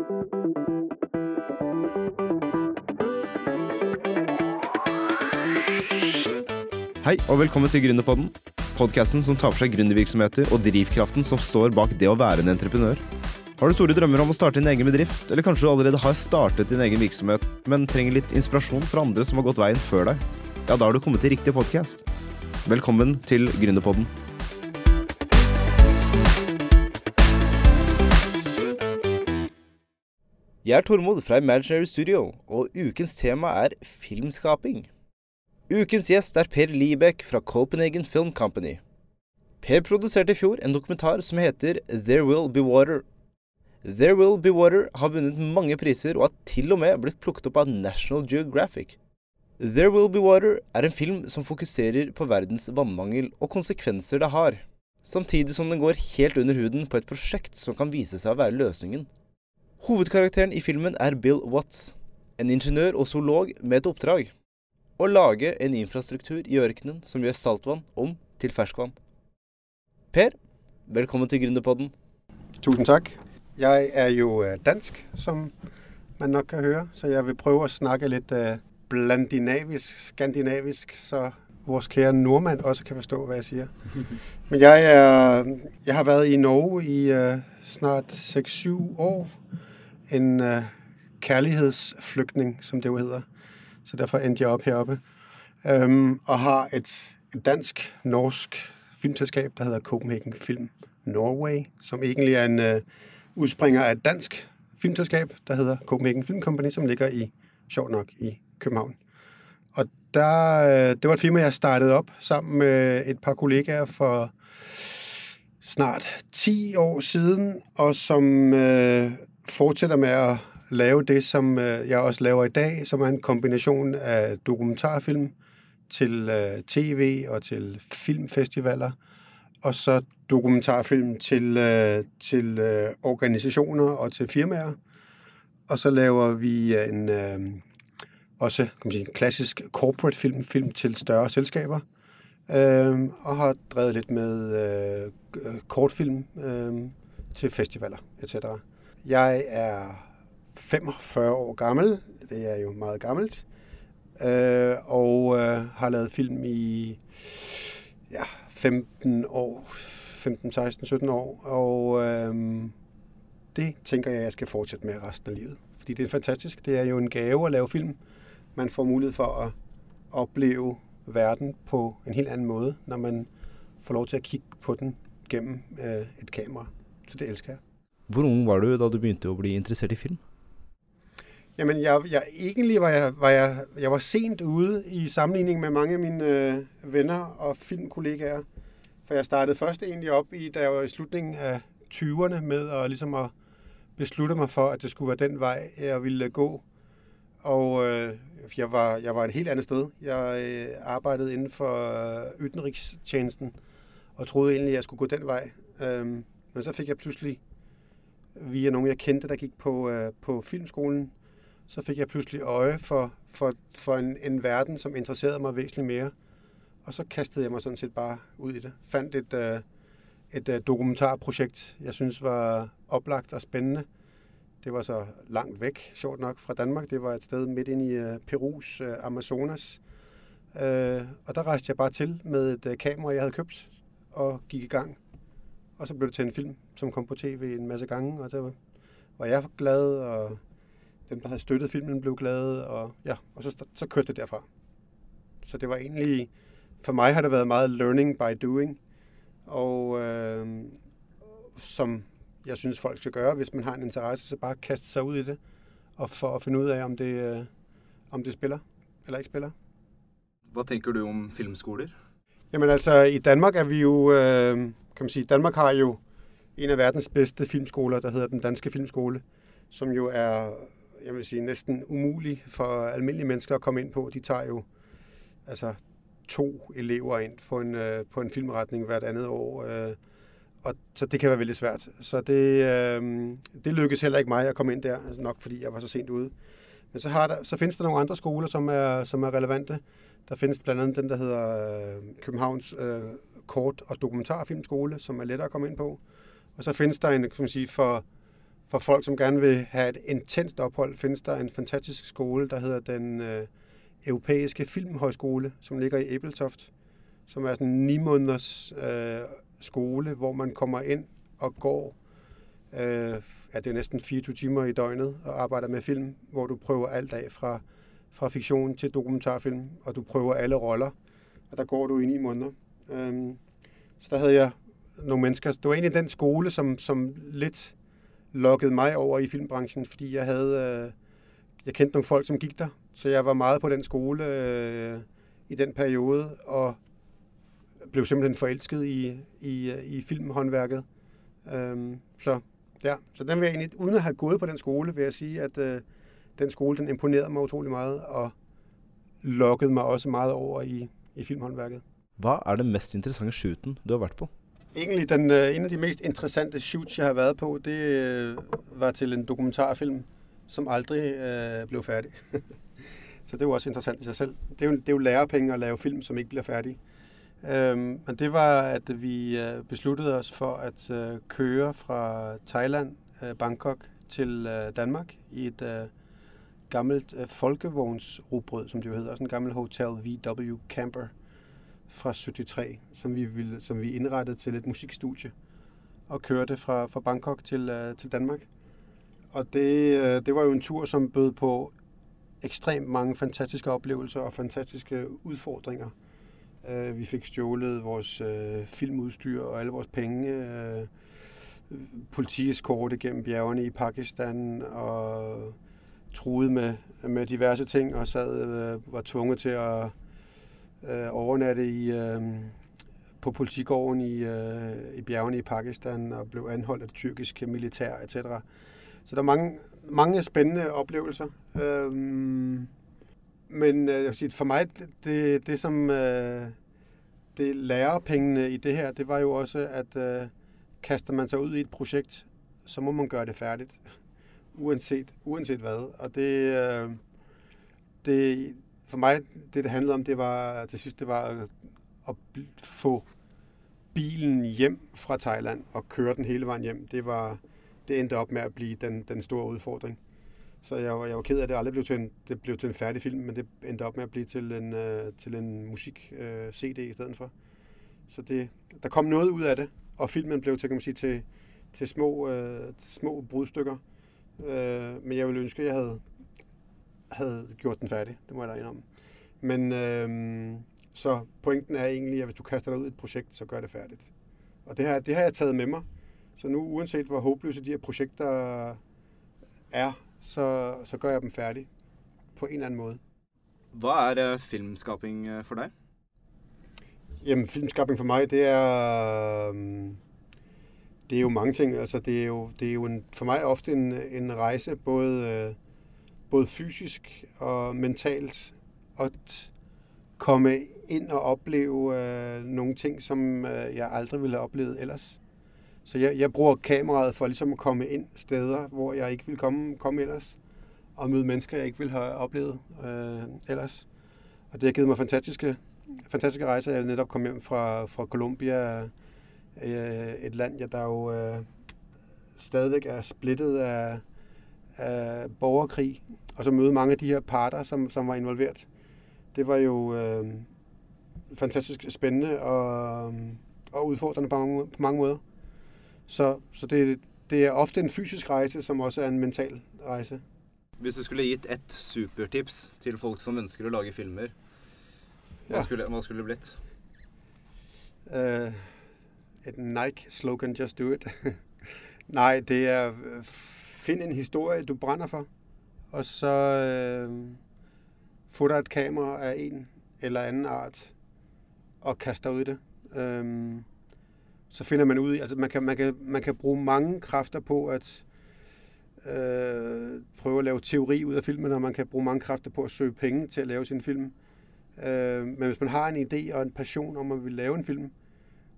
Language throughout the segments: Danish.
Hei, og velkommen til Gründerpodden. Podkasten som tar for seg gründervirksomheter og drivkraften som står bak det å være en entreprenør. Har du store drømmer om å starte din egen bedrift, eller kanskje du allerede har startet din egen virksomhet, men trenger litt inspirasjon fra andre som har gått veien før deg? Ja, da har du kommet til riktig podkast. Velkommen til Gründerpodden. Jeg er Tormod fra Imaginary Studio, og ukens tema er filmskaping. Ukens gjest er Per Libek fra Copenhagen Film Company. Per produserte i fjor en dokumentar som heter There Will Be Water. There Will Be Water har vunnet mange priser og har til og med blitt plukket opp av National Geographic. There Will Be Water er en film som fokuserer på verdens vannmangel og konsekvenser det har, samtidig som den går helt under huden på et prosjekt som kan vise seg å være løsningen. Hovedkarakteren i filmen er Bill Watts, en ingeniør og zoolog med et oppdrag å lage en infrastruktur i ørkenen som gjør saltvann om til ferskvann. Per, velkommen til Gründerpodden. Tusind tak. Jeg er jo øh, dansk, som man nok kan høre, så jeg vil prøve at snakke lidt uh, blandinavisk, skandinavisk, så vores kære nordmand også kan forstå, hvad jeg siger. Men jeg, er, jeg har været i Norge i uh, snart 6-7 år. En uh, kærlighedsflygtning, som det jo hedder. Så derfor endte jeg op heroppe. Um, og har et, et dansk-norsk filmselskab, der hedder Copenhagen Film Norway, som egentlig er en uh, udspringer af et dansk filmselskab, der hedder Copenhagen Film Company, som ligger i, sjovt nok, i København. Og der, øh, det var et firma, jeg startede op sammen med et par kollegaer for snart 10 år siden, og som øh, fortsætter med at lave det, som øh, jeg også laver i dag, som er en kombination af dokumentarfilm til øh, tv og til filmfestivaler, og så dokumentarfilm til, øh, til organisationer og til firmaer. Og så laver vi en øh, også kan man sige, en klassisk corporate film, film til større selskaber, øh, og har drevet lidt med øh, kortfilm øh, til festivaler, etc. Jeg er 45 år gammel, det er jo meget gammelt, øh, og øh, har lavet film i ja, 15 år, 15, 16, 17 år, og øh, det tænker jeg, jeg skal fortsætte med resten af livet. Fordi det er fantastisk. Det er jo en gave at lave film. Man får mulighed for at opleve verden på en helt anden måde, når man får lov til at kigge på den gennem øh, et kamera. Så det elsker jeg. Hvor ung var du da du begyndte at blive interesseret i film? Jamen, jeg, jeg, egentlig var jeg, var jeg, jeg var sent ude i sammenligning med mange af mine øh, venner og filmkollegaer. For jeg startede først egentlig op i, da jeg var i slutningen af 20'erne med at, ligesom at beslutte mig for, at det skulle være den vej, jeg ville gå. Og øh, jeg, var, jeg var et helt andet sted. Jeg øh, arbejdede inden for øh, ytterrigstjenesten og troede egentlig, at jeg skulle gå den vej. Øh, men så fik jeg pludselig, via nogen jeg kendte, der gik på, øh, på filmskolen, så fik jeg pludselig øje for, for, for en, en verden, som interesserede mig væsentligt mere. Og så kastede jeg mig sådan set bare ud i det. Fandt et, øh, et øh, dokumentarprojekt, jeg synes var oplagt og spændende. Det var så langt væk, sjovt nok, fra Danmark. Det var et sted midt ind i øh, Perus øh, Amazonas. Øh, og der rejste jeg bare til med et øh, kamera, jeg havde købt, og gik i gang. Og så blev det til en film, som kom på tv en masse gange, og der var jeg glad, og dem, der havde støttet filmen, blev glade, og, ja, og så, så kørte det derfra. Så det var egentlig, for mig har det været meget learning by doing, og øh, som jeg synes, folk skal gøre, hvis man har en interesse, så bare kaste sig ud i det, og for at finde ud af, om det, øh, om det spiller eller ikke spiller. Hvad tænker du om filmskoler? Jamen altså, i Danmark er vi jo, øh, kan man sige, Danmark har jo en af verdens bedste filmskoler, der hedder den Danske Filmskole, som jo er jeg vil sige, næsten umulig for almindelige mennesker at komme ind på. De tager jo altså to elever ind på en, øh, på en filmretning hvert andet år. Øh, og så det kan være veldig svært. Så det, øh, det lykkedes heller ikke mig at komme ind der, altså nok fordi jeg var så sent ude. Men så, har der, så findes der nogle andre skoler, som er, som er relevante. Der findes blandt andet den, der hedder øh, Københavns øh, Kort- og Dokumentarfilmskole, som er lettere at komme ind på. Og så findes der en, kan man sige, for For folk, som gerne vil have et intenst ophold, findes der en fantastisk skole, der hedder den øh, Europæiske Filmhøjskole, som ligger i Æbeltoft, som er sådan en 9 måneders øh, skole, hvor man kommer ind og går øh, ja, det er næsten 24 timer i døgnet og arbejder med film, hvor du prøver alt af fra, fra fiktion til dokumentarfilm, og du prøver alle roller, og der går du i ni måneder. Øhm, så der havde jeg nogle mennesker. Det var egentlig den skole, som, som lidt lokkede mig over i filmbranchen, fordi jeg havde, øh, jeg kendte nogle folk, som gik der, så jeg var meget på den skole øh, i den periode, og blev simpelthen forelsket i, i, i filmhåndværket. Øhm, så Ja, så den vil jeg egentlig, uden at have gået på den skole, vil jeg sige, at øh, den skole, den imponerede mig utrolig meget, og lokkede mig også meget over i, i filmhåndværket. Hvad er det mest interessante shooten, du har været på? Egentlig den, øh, en af de mest interessante shoots, jeg har været på, det øh, var til en dokumentarfilm, som aldrig øh, blev færdig. så det var også interessant i sig selv. Det er, jo, det er jo lærepenge at lave film, som ikke bliver færdige. Øhm, men det var, at vi øh, besluttede os for at øh, køre fra Thailand, øh, Bangkok, til øh, Danmark i et øh, gammelt øh, folkevognsrugbrød, som det jo hedder. Sådan en gammel Hotel VW Camper fra 73, som vi, ville, som vi indrettede til et musikstudie og kørte fra, fra Bangkok til, øh, til Danmark. Og det, øh, det var jo en tur, som bød på ekstremt mange fantastiske oplevelser og fantastiske udfordringer. Øh, vi fik stjålet vores øh, filmudstyr og alle vores penge. Øh, politieskorte gennem bjergene i Pakistan og truet med, med diverse ting og sad øh, var tvunget til at øh, overnatte i, øh, på politigården i, øh, i bjergene i Pakistan og blev anholdt af det tyrkiske militær, etc. Så der er mange, mange spændende oplevelser. Øh, men øh, jeg vil sige, for mig, det, det som øh, det lærepengene i det her, det var jo også, at øh, kaster man sig ud i et projekt, så må man gøre det færdigt. Uanset, uanset hvad. Og det, øh, det, for mig, det det handlede om, det var til sidst, det var at, at få bilen hjem fra Thailand og køre den hele vejen hjem. Det var, det endte op med at blive den, den store udfordring. Så jeg var, jeg var ked af, at det aldrig blev til en, det blev til en færdig film, men det endte op med at blive til en, øh, til en musik-CD øh, i stedet for. Så det, der kom noget ud af det, og filmen blev til, kan man sige, til, til små, øh, små brudstykker. Uh, men jeg ville ønske, at jeg havde, havde gjort den færdig. Det må jeg da indrømme. Men uh, så pointen er egentlig, at hvis du kaster dig ud i et projekt, så gør det færdigt. Og det har, det har jeg taget med mig. Så nu, uanset hvor håbløse de her projekter er, så, så gør jeg dem færdige på en eller anden måde. Hvad er uh, filmskaping øh, for dig? Jamen, filmskaping for mig, det er, um, det er jo mange ting. Altså, det er jo, det er jo en, for mig ofte en, en rejse, både, øh, både fysisk og mentalt, at komme ind og opleve øh, nogle ting, som øh, jeg aldrig ville have oplevet ellers. Så jeg, jeg bruger kameraet for ligesom at komme ind steder, hvor jeg ikke vil komme, komme ellers, og møde mennesker, jeg ikke vil have oplevet øh, ellers. Og det har givet mig fantastiske, fantastiske rejser. Jeg er netop kommet hjem fra, fra Colombia, øh, et land, jeg der jo øh, stadigvæk er splittet af, af borgerkrig, og så møde mange af de her parter, som, som var involveret. Det var jo øh, fantastisk spændende og, og udfordrende på mange, på mange måder. Så, så det, det er ofte en fysisk rejse, som også er en mental rejse. Hvis du skulle gitt et supertips til folk som ønsker å lage filmer, hva, ja. skulle, hva skulle det blitt? Uh, et Nike-slogan, just do it. Nej, det er øh, find en historie, du brænder for, og så øh, få dig et kamera af en eller anden art, og kaste dig ud i det. Um, så finder man ud i, altså man kan, man kan, man kan bruge mange kræfter på at øh, prøve at lave teori ud af filmen, og man kan bruge mange kræfter på at søge penge til at lave sin film. Øh, men hvis man har en idé og en passion om at vil lave en film,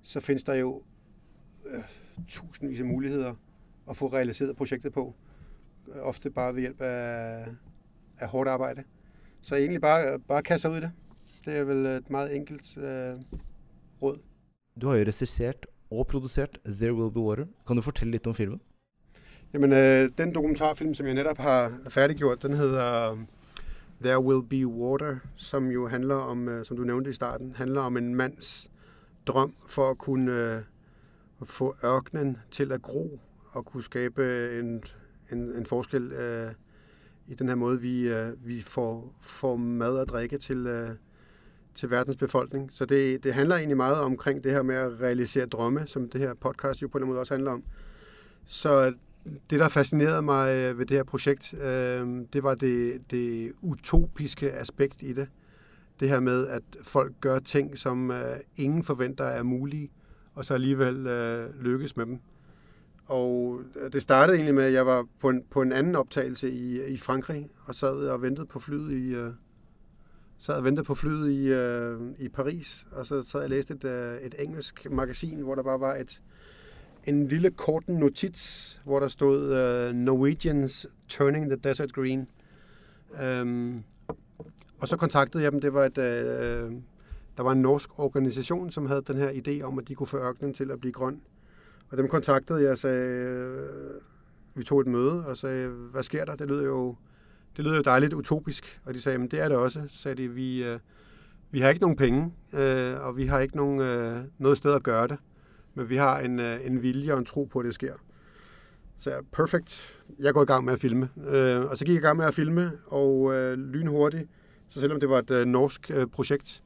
så findes der jo øh, tusindvis af muligheder at få realiseret projektet på. Ofte bare ved hjælp af, af hårdt arbejde. Så egentlig bare, bare kaste ud i det. Det er vel et meget enkelt øh, råd. Du har jo regissert og produceret There Will Be Water. Kan du fortelle litt om filmen? Jamen, øh, den dokumentarfilm, som jeg netop har færdiggjort, den hedder There Will Be Water, som jo handler om, øh, som du nævnte i starten, handler om en mands drøm for at kunne øh, få ørkenen til at gro og kunne skabe en, en, en forskel øh, i den her måde, vi, øh, vi får, får mad og drikke til, øh, til verdens befolkning. Så det, det handler egentlig meget omkring det her med at realisere drømme, som det her podcast jo på en måde også handler om. Så det, der fascinerede mig øh, ved det her projekt, øh, det var det, det utopiske aspekt i det. Det her med, at folk gør ting, som øh, ingen forventer er mulige, og så alligevel øh, lykkes med dem. Og øh, det startede egentlig med, at jeg var på en, på en anden optagelse i, i Frankrig, og sad og ventede på flyet i, øh, sad og ventede på flyet i, øh, i Paris, og så sad jeg og læste et, øh, et engelsk magasin, hvor der bare var et, en lille kort notits, hvor der stod uh, Norwegians Turning the Desert Green. Um, og så kontaktede jeg dem. Det var et, øh, der var en norsk organisation, som havde den her idé om, at de kunne få ørkenen til at blive grøn. Og dem kontaktede jeg og sagde, øh, vi tog et møde og sagde, hvad sker der? Det lyder jo, det lyder jo dejligt utopisk. Og de sagde, men det er det også. Så sagde de, vi, øh, vi har ikke nogen penge, øh, og vi har ikke nogen, øh, noget sted at gøre det men vi har en, øh, en vilje og en tro på, at det sker. Så jeg, perfekt. Jeg går i gang med at filme. Øh, og så gik jeg i gang med at filme, og øh, lynhurtigt, så selvom det var et øh, norsk øh, projekt,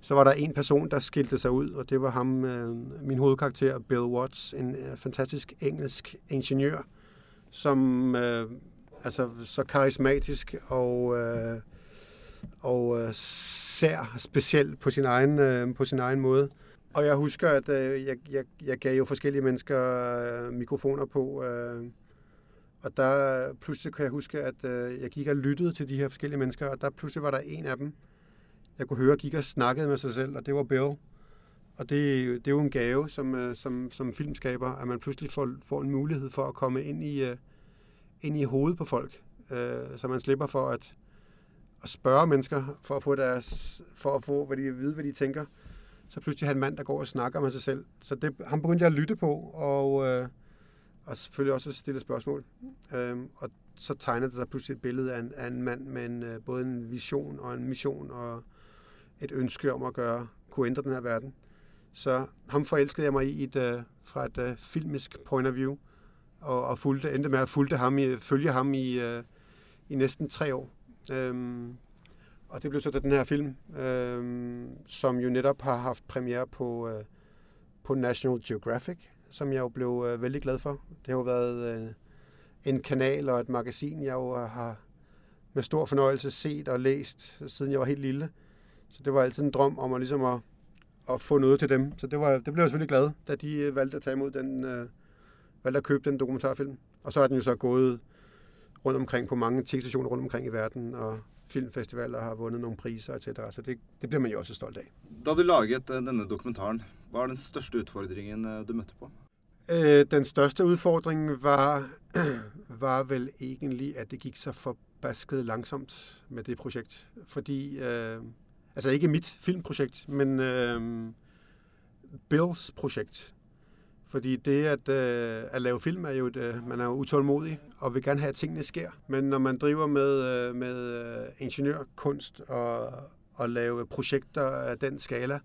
så var der en person, der skilte sig ud, og det var ham, øh, min hovedkarakter, Bill Watts, en øh, fantastisk engelsk ingeniør, som øh, altså så karismatisk og øh, og øh, sær specielt på sin egen øh, på sin egen måde. Og jeg husker, at øh, jeg, jeg, jeg gav jo forskellige mennesker øh, mikrofoner på, øh, og der pludselig kan jeg huske, at øh, jeg gik og lyttede til de her forskellige mennesker, og der pludselig var der en af dem, jeg kunne høre, gik og snakkede med sig selv, og det var Bill. Og det, det er jo en gave som, øh, som, som filmskaber, at man pludselig får, får en mulighed for at komme ind i, øh, ind i hovedet på folk, øh, så man slipper for at, at spørge mennesker, for at få deres, for at få, hvad de vide, hvad de tænker så pludselig har en mand, der går og snakker med sig selv. Så det, ham begyndte jeg at lytte på, og, øh, og selvfølgelig også at stille spørgsmål. Øhm, og så tegnede der sig pludselig et billede af en, af en mand med en, øh, både en vision og en mission, og et ønske om at gøre, kunne ændre den her verden. Så ham forelskede jeg mig i et, øh, fra et øh, filmisk point of view, og, og fulgte, endte med at fulgte ham i, følge ham i, øh, i næsten tre år. Øhm, og det blev så den her film, øh, som jo netop har haft premiere på, øh, på National Geographic, som jeg jo blev øh, vældig glad for. Det har jo været øh, en kanal og et magasin, jeg jo har med stor fornøjelse set og læst, siden jeg var helt lille. Så det var altid en drøm om at, ligesom at, at få noget til dem. Så det, var, det blev jeg selvfølgelig glad, da de øh, valgte at tage imod den, øh, valgte at købe den dokumentarfilm. Og så er den jo så gået rundt omkring på mange tv-stationer rundt omkring i verden, og filmfestivaler har vundet nogle priser etc. Så det, det bliver man jo også stolt af. Da du laget øh, denne dokumentaren, hvad var den største udfordringen øh, du mødte på? Øh, den største udfordring var, var vel egentlig, at det gik så forbasket langsomt med det projekt. Fordi, øh, altså ikke mit filmprojekt, men øh, Bills projekt. Fordi det at, øh, at lave film er jo, et, øh, man er jo utålmodig og vil gerne have, at tingene sker. Men når man driver med, øh, med øh, ingeniørkunst og, og lave projekter af den skala,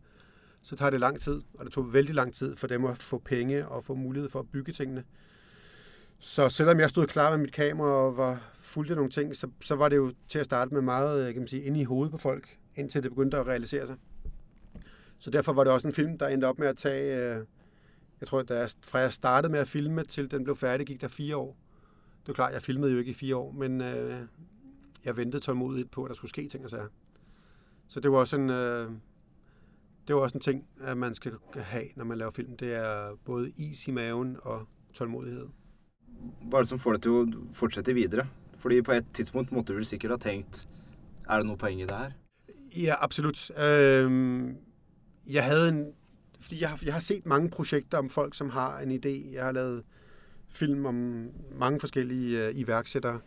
så tager det lang tid, og det tog vældig lang tid for dem at få penge og få mulighed for at bygge tingene. Så selvom jeg stod klar med mit kamera og var fuldt af nogle ting, så, så var det jo til at starte med meget øh, kan man sige, inde i hovedet på folk, indtil det begyndte at realisere sig. Så derfor var det også en film, der endte op med at tage... Øh, jeg tror, at fra jeg startede med at filme, til den blev færdig, gik der fire år. Det er klart, jeg filmede jo ikke i fire år, men øh, jeg ventede tålmodigt på, at der skulle ske ting og sager. Så det var også en, øh, det var også en ting, at man skal have, når man laver film. Det er både is i maven og tålmodighed. Hvad er det, som får dig til at fortsætte videre? Fordi på et tidspunkt måtte du vel sikkert have tænkt, er der noget poeng i det her? Ja, absolut. Øh, jeg havde en fordi jeg har, jeg har set mange projekter om folk, som har en idé. Jeg har lavet film om mange forskellige øh, iværksættere,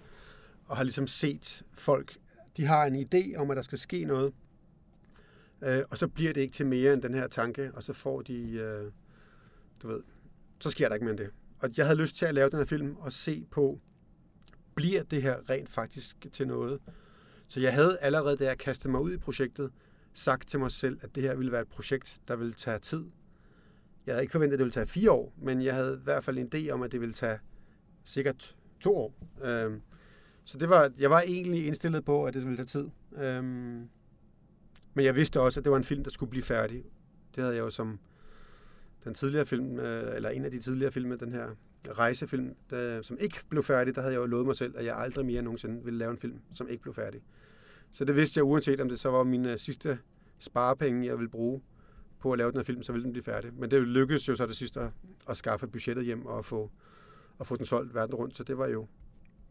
og har ligesom set folk, de har en idé om, at der skal ske noget, øh, og så bliver det ikke til mere end den her tanke, og så får de, øh, du ved, så sker der ikke mere end det. og jeg havde lyst til at lave den her film og se på, bliver det her rent faktisk til noget? Så jeg havde allerede, da jeg kastede mig ud i projektet, sagt til mig selv, at det her ville være et projekt, der ville tage tid. Jeg havde ikke forventet, at det ville tage fire år, men jeg havde i hvert fald en idé om, at det ville tage sikkert to år. Øhm, så det var, jeg var egentlig indstillet på, at det ville tage tid. Øhm, men jeg vidste også, at det var en film, der skulle blive færdig. Det havde jeg jo som den tidligere film, øh, eller en af de tidligere film, den her rejsefilm, der, som ikke blev færdig, der havde jeg jo lovet mig selv, at jeg aldrig mere nogensinde ville lave en film, som ikke blev færdig. Så det vidste jeg, uanset om det så var mine øh, sidste sparepenge, jeg ville bruge på at lave den her film, så ville den blive færdig. Men det lykkedes jo så det sidste at, at skaffe budgettet hjem og få, at få den solgt verden rundt, så det var jo,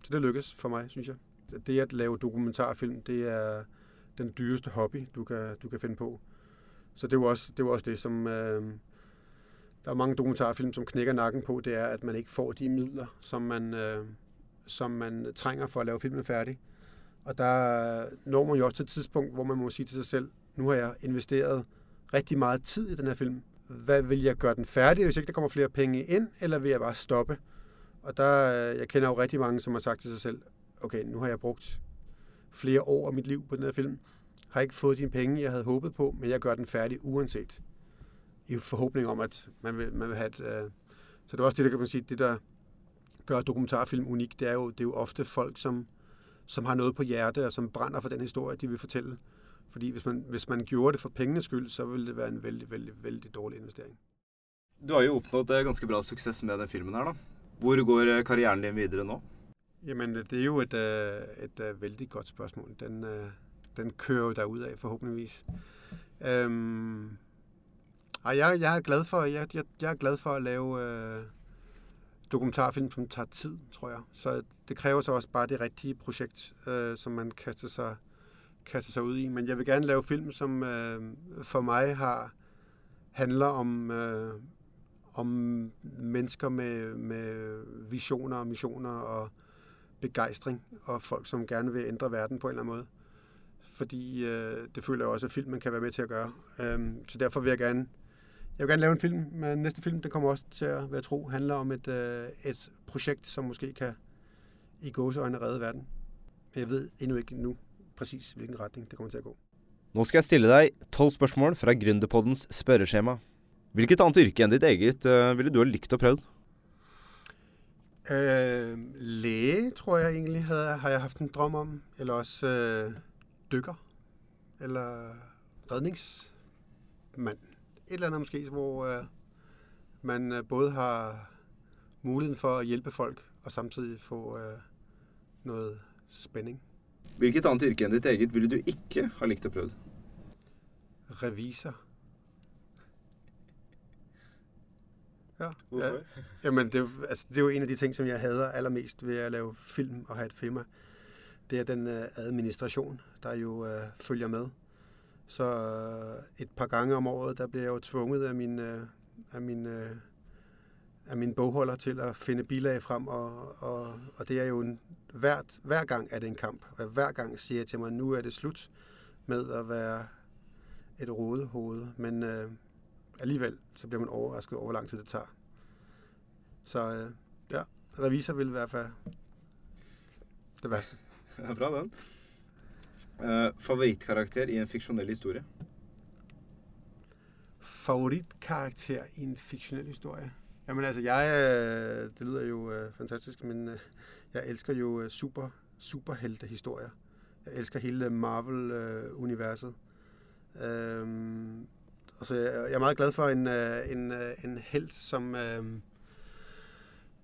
så det lykkedes for mig, synes jeg. Det at lave dokumentarfilm, det er den dyreste hobby, du kan, du kan finde på. Så det var også det, var også det som... Øh, der er mange dokumentarfilm, som knækker nakken på, det er, at man ikke får de midler, som man, øh, som man trænger for at lave filmen færdig. Og der når man jo også til et tidspunkt, hvor man må sige til sig selv, nu har jeg investeret rigtig meget tid i den her film. Hvad vil jeg gøre den færdig, hvis ikke der kommer flere penge ind, eller vil jeg bare stoppe? Og der, jeg kender jo rigtig mange, som har sagt til sig selv, okay, nu har jeg brugt flere år af mit liv på den her film. Har ikke fået de penge, jeg havde håbet på, men jeg gør den færdig uanset. I forhåbning om, at man vil, man vil have et... Øh... Så det er også det, der kan man sige, det der gør dokumentarfilm unik, det er jo, det er jo ofte folk, som, som har noget på hjerte, og som brænder for den historie, de vil fortælle. Fordi hvis man, hvis man gjorde det for pengenes skyld, så ville det være en vældig, vældig, vældig dårlig investering. Du har jo opnået eh, ganske bra succes med den filmen her, da. Hvor går eh, karrieren din videre nå? Jamen, det er jo et, øh, et, et vældig godt spørgsmål. Den, den kører jo derud af forhåbentligvis. Øhm, og jeg, jeg er glad for, jeg, jeg, jeg er glad for at lave øh, dokumentarfilm, som tager tid, tror jeg. Så det kræver så også bare det rigtige projekt, øh, som man kaster sig, kaster sig ud i. Men jeg vil gerne lave film, som øh, for mig har handler om, øh, om mennesker med, med visioner og missioner og begejstring, og folk, som gerne vil ændre verden på en eller anden måde. Fordi øh, det føler jeg også, at filmen kan være med til at gøre. Øh, så derfor vil jeg gerne, jeg vil gerne lave en film, men næste film, den kommer også til at være tro, handler om et, øh, et projekt, som måske kan i gåseøjne redde verden. Men jeg ved endnu ikke nu præcis, hvilken retning det kommer til at gå. Nu skal jeg stille dig 12 spørgsmål fra Gründerpoddens spørreskema. Hvilket andet yrke end dit eget uh, ville du have likt at prøve? Øh, læge, tror jeg egentlig, havde, har jeg haft en drøm om. Eller også øh, dykker. Eller redningsmand. Et eller andet måske, hvor øh, man øh, både har muligheden for at hjælpe folk, og samtidig få øh, noget spænding. Hvilket andet yrke end dit eget ville du ikke have likt at prøve? Revisor. Ja. Hvorfor? Ja. Jamen, det, altså, det er jo en af de ting, som jeg hader allermest ved at lave film og have et firma. Det er den uh, administration, der jo uh, følger med. Så øh, et par gange om året, der bliver jeg jo tvunget af min, øh, af min, øh, af min bogholder til at finde bilag frem, og, og, og det er jo en, hvert, hver gang er det en kamp. Og hver gang siger jeg til mig, nu er det slut med at være et rådehoved. Men øh, alligevel, så bliver man overrasket over, hvor lang tid det tager. Så øh, ja, revisor vil i hvert fald det værste. Ja, bra den. Uh, favoritkarakter i en fiktionel historie? Favoritkarakter i en fiktionel historie? Jamen altså, jeg, øh, det lyder jo øh, fantastisk, men øh, jeg elsker jo øh, super, superheltehistorier. Jeg elsker hele øh, Marvel-universet. Øh, øhm, Altså, jeg er meget glad for en, øh, en, en held, som, øh,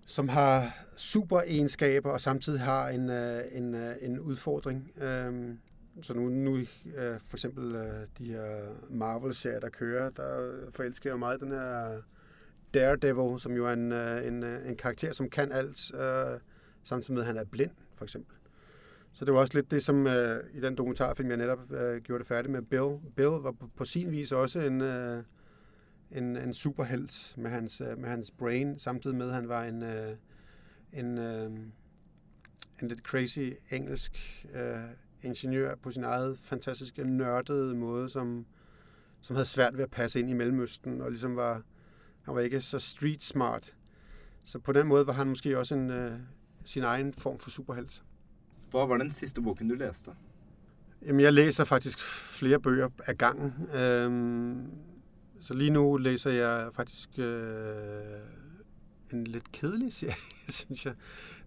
som har super egenskaber og samtidig har en, øh, en, øh, en udfordring. Øhm, så nu, nu øh, for eksempel de her Marvel-serier, der kører, der forelsker jeg meget den her Daredevil, som jo er en, en, en karakter, som kan alt, samtidig med, at han er blind, for eksempel. Så det var også lidt det, som øh, i den dokumentarfilm, jeg netop øh, gjorde det færdigt med, Bill. Bill var på, på sin vis også en, øh, en, en superhelt med hans, øh, med hans brain, samtidig med, at han var en, øh, en, øh, en lidt crazy engelsk øh, ingeniør på sin eget fantastiske nørdede måde, som, som havde svært ved at passe ind i Mellemøsten, og ligesom var, han var ikke så street smart. Så på den måde var han måske også en, øh, sin egen form for superhelt. Hvad var den sidste boken, du læste? Jamen, jeg læser faktisk flere bøger af gangen. Øhm, så lige nu læser jeg faktisk øh, en lidt kedelig serie, synes jeg.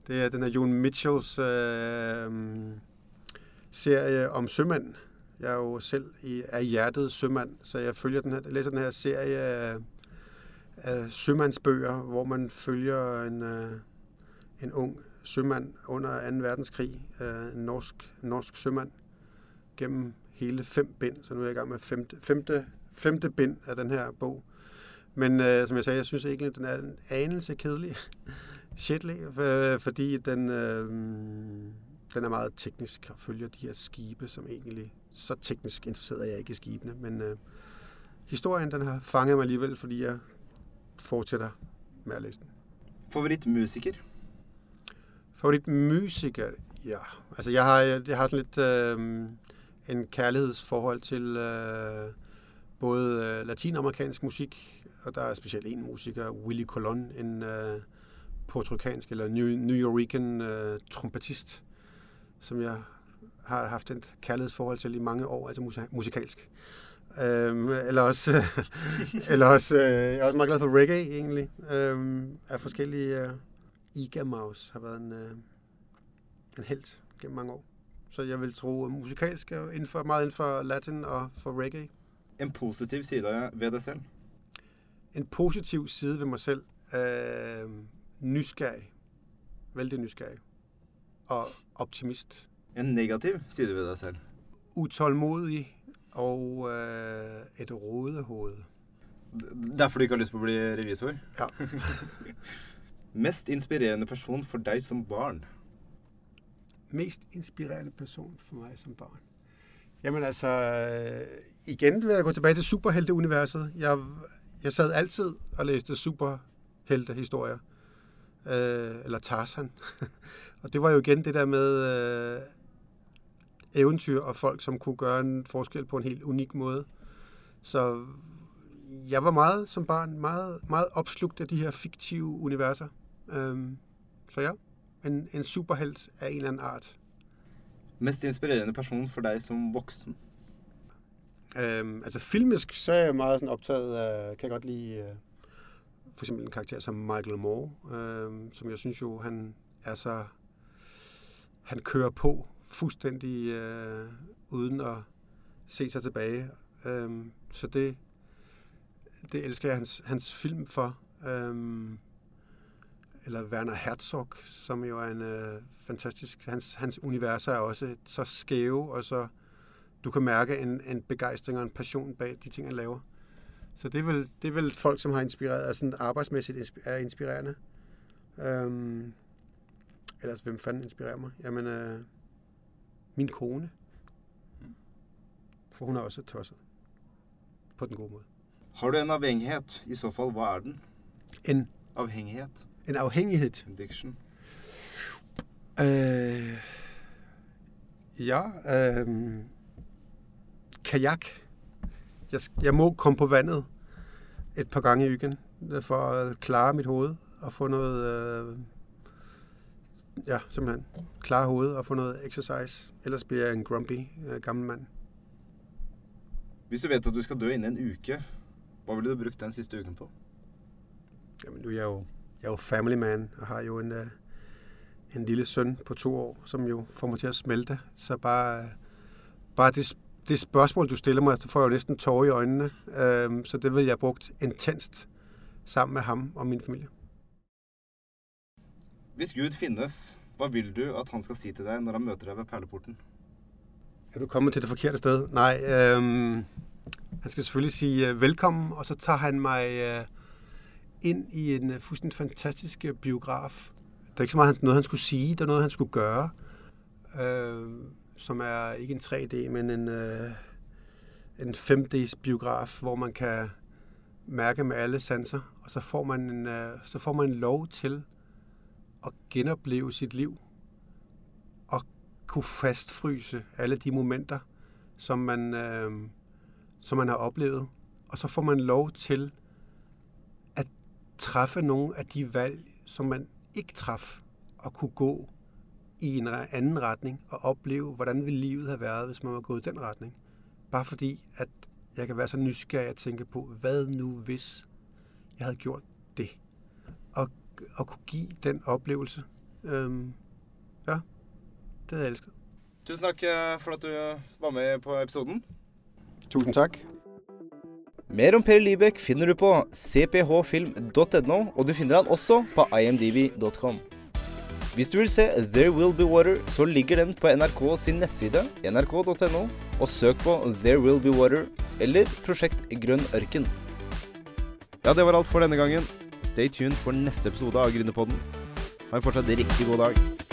Det er den af Jon Mitchells øh, serie om sømand. Jeg er jo selv i, af hjertet sømand, så jeg følger den her, læser den her serie af, af sømandsbøger, hvor man følger en, øh, en ung sømand under 2. verdenskrig, øh, en norsk, norsk sømand, gennem hele fem bind, så nu er jeg i gang med femte, femte, femte bind af den her bog. Men øh, som jeg sagde, jeg synes egentlig, den er en anelse kedelig. Shitly, øh, fordi den, øh, den er meget teknisk og følger de her skibe, som egentlig så teknisk interesseret er jeg ikke i skibene, men øh, historien den har fanget mig alligevel, fordi jeg fortsætter med at læse den. Favoritmusiker? Favoritmusiker? Ja, altså jeg har, jeg har sådan lidt øh, en kærlighedsforhold til øh, både øh, latinamerikansk musik, og der er specielt en musiker, Willy Colon, en øh, portugalsk eller New, New Yorkian øh, trompetist, som jeg har haft et kærlighedsforhold til i mange år, altså musikalsk. Øhm, eller også, eller også øh, jeg er også meget glad for reggae egentlig, øhm, af forskellige... Øh, Iga Maus har været en, øh, en held gennem mange år. Så jeg vil tro musikalsk inden for, meget inden for latin og for reggae. En positiv side ved dig selv? En positiv side ved mig selv. Øh, nysgerrig. Vældig nysgerrig. Og optimist. En negativ side ved dig selv? Utålmodig og øh, et hoved. Derfor du ikke har lyst på at blive revisor? Ja. Mest inspirerende person for dig som barn? Mest inspirerende person for mig som barn? Jamen altså, igen vil jeg gå tilbage til superhelteuniverset. Jeg, jeg sad altid og læste superheltehistorier. Øh, eller Tarzan. og det var jo igen det der med øh, eventyr og folk, som kunne gøre en forskel på en helt unik måde. Så jeg var meget som barn meget, meget opslugt af de her fiktive universer. Øhm, så ja, en, en superhelt af en eller anden art. Mest inspirerende person for dig som voksen? Øhm, altså filmisk, så er jeg meget sådan optaget af, kan jeg godt lide øh, for eksempel en karakter som Michael Moore, øh, som jeg synes jo, han er så, han kører på fuldstændig øh, uden at se sig tilbage. Øh, så det, det elsker jeg hans, hans film for. Øh, eller Werner Herzog, som jo er en øh, fantastisk... Hans, hans univers er også så skæve, og så du kan mærke en, en begejstring og en passion bag de ting, han laver. Så det er vel, det er vel folk, som har inspireret, altså arbejdsmæssigt er inspirerende. Øhm, ellers, hvem fanden inspirerer mig? Jamen, øh, min kone. For hun er også tosset. På den gode måde. Har du en afhængighed? I så fald, hvad er den? En? Afhængighed. En afhængighed? Addiction. Øh, ja, øh, kajak. Jeg, jeg må komme på vandet et par gange i ugen for at klare mit hoved og få noget, øh, ja, simpelthen klare hovedet og få noget exercise. Ellers bliver jeg en grumpy øh, gammel mand. Hvis du vet at du skal dø inden en uke, hvad vil du bruge den sidste ugen på? Jamen, nu er jeg jo jeg er jo family man og har jo en, uh, en lille søn på to år, som jo får mig til at smelte. Så bare, bare det, det spørgsmål, du stiller mig, så får jeg jo næsten tårer i øjnene. Uh, så det vil jeg brugt intenst sammen med ham og min familie. Hvis Gud findes, hvad vil du, at han skal sige til dig, når han møter dig ved perleporten? Er du kommet til det forkerte sted? Nej, øhm, han skal selvfølgelig sige uh, velkommen, og så tager han mig uh, ind i en øh, fuldstændig fantastisk øh, biograf. Der er ikke så meget noget, han skulle sige, der er noget, han skulle gøre, øh, som er ikke en 3D, men en, øh, en 5D's biograf, hvor man kan mærke med alle sanser, og så får man en, øh, så får man en lov til at genopleve sit liv og kunne fastfryse alle de momenter, som man, øh, som man har oplevet. Og så får man lov til træffe nogle af de valg, som man ikke traf, og kunne gå i en anden retning og opleve, hvordan ville livet have været, hvis man var gået i den retning. Bare fordi, at jeg kan være så nysgerrig at tænke på, hvad nu hvis jeg havde gjort det? Og, og kunne give den oplevelse. Øhm, ja, det havde jeg elsket. Tusen takk eh, for at du eh, var med på episoden. Tusind tak. Mer om Per Libek finner du på cphfilm.no, og du finner han også på imdb.com. Hvis du vil se There Will Be Water, så ligger den på NRK sin nettside, nrk.no, og søk på There Will Be Water eller Prosjekt Grønn ørken. Ja, det var alt for denne gangen. Stay tuned for neste episode av Gründerpodden. Ha en fortsatt riktig god dag.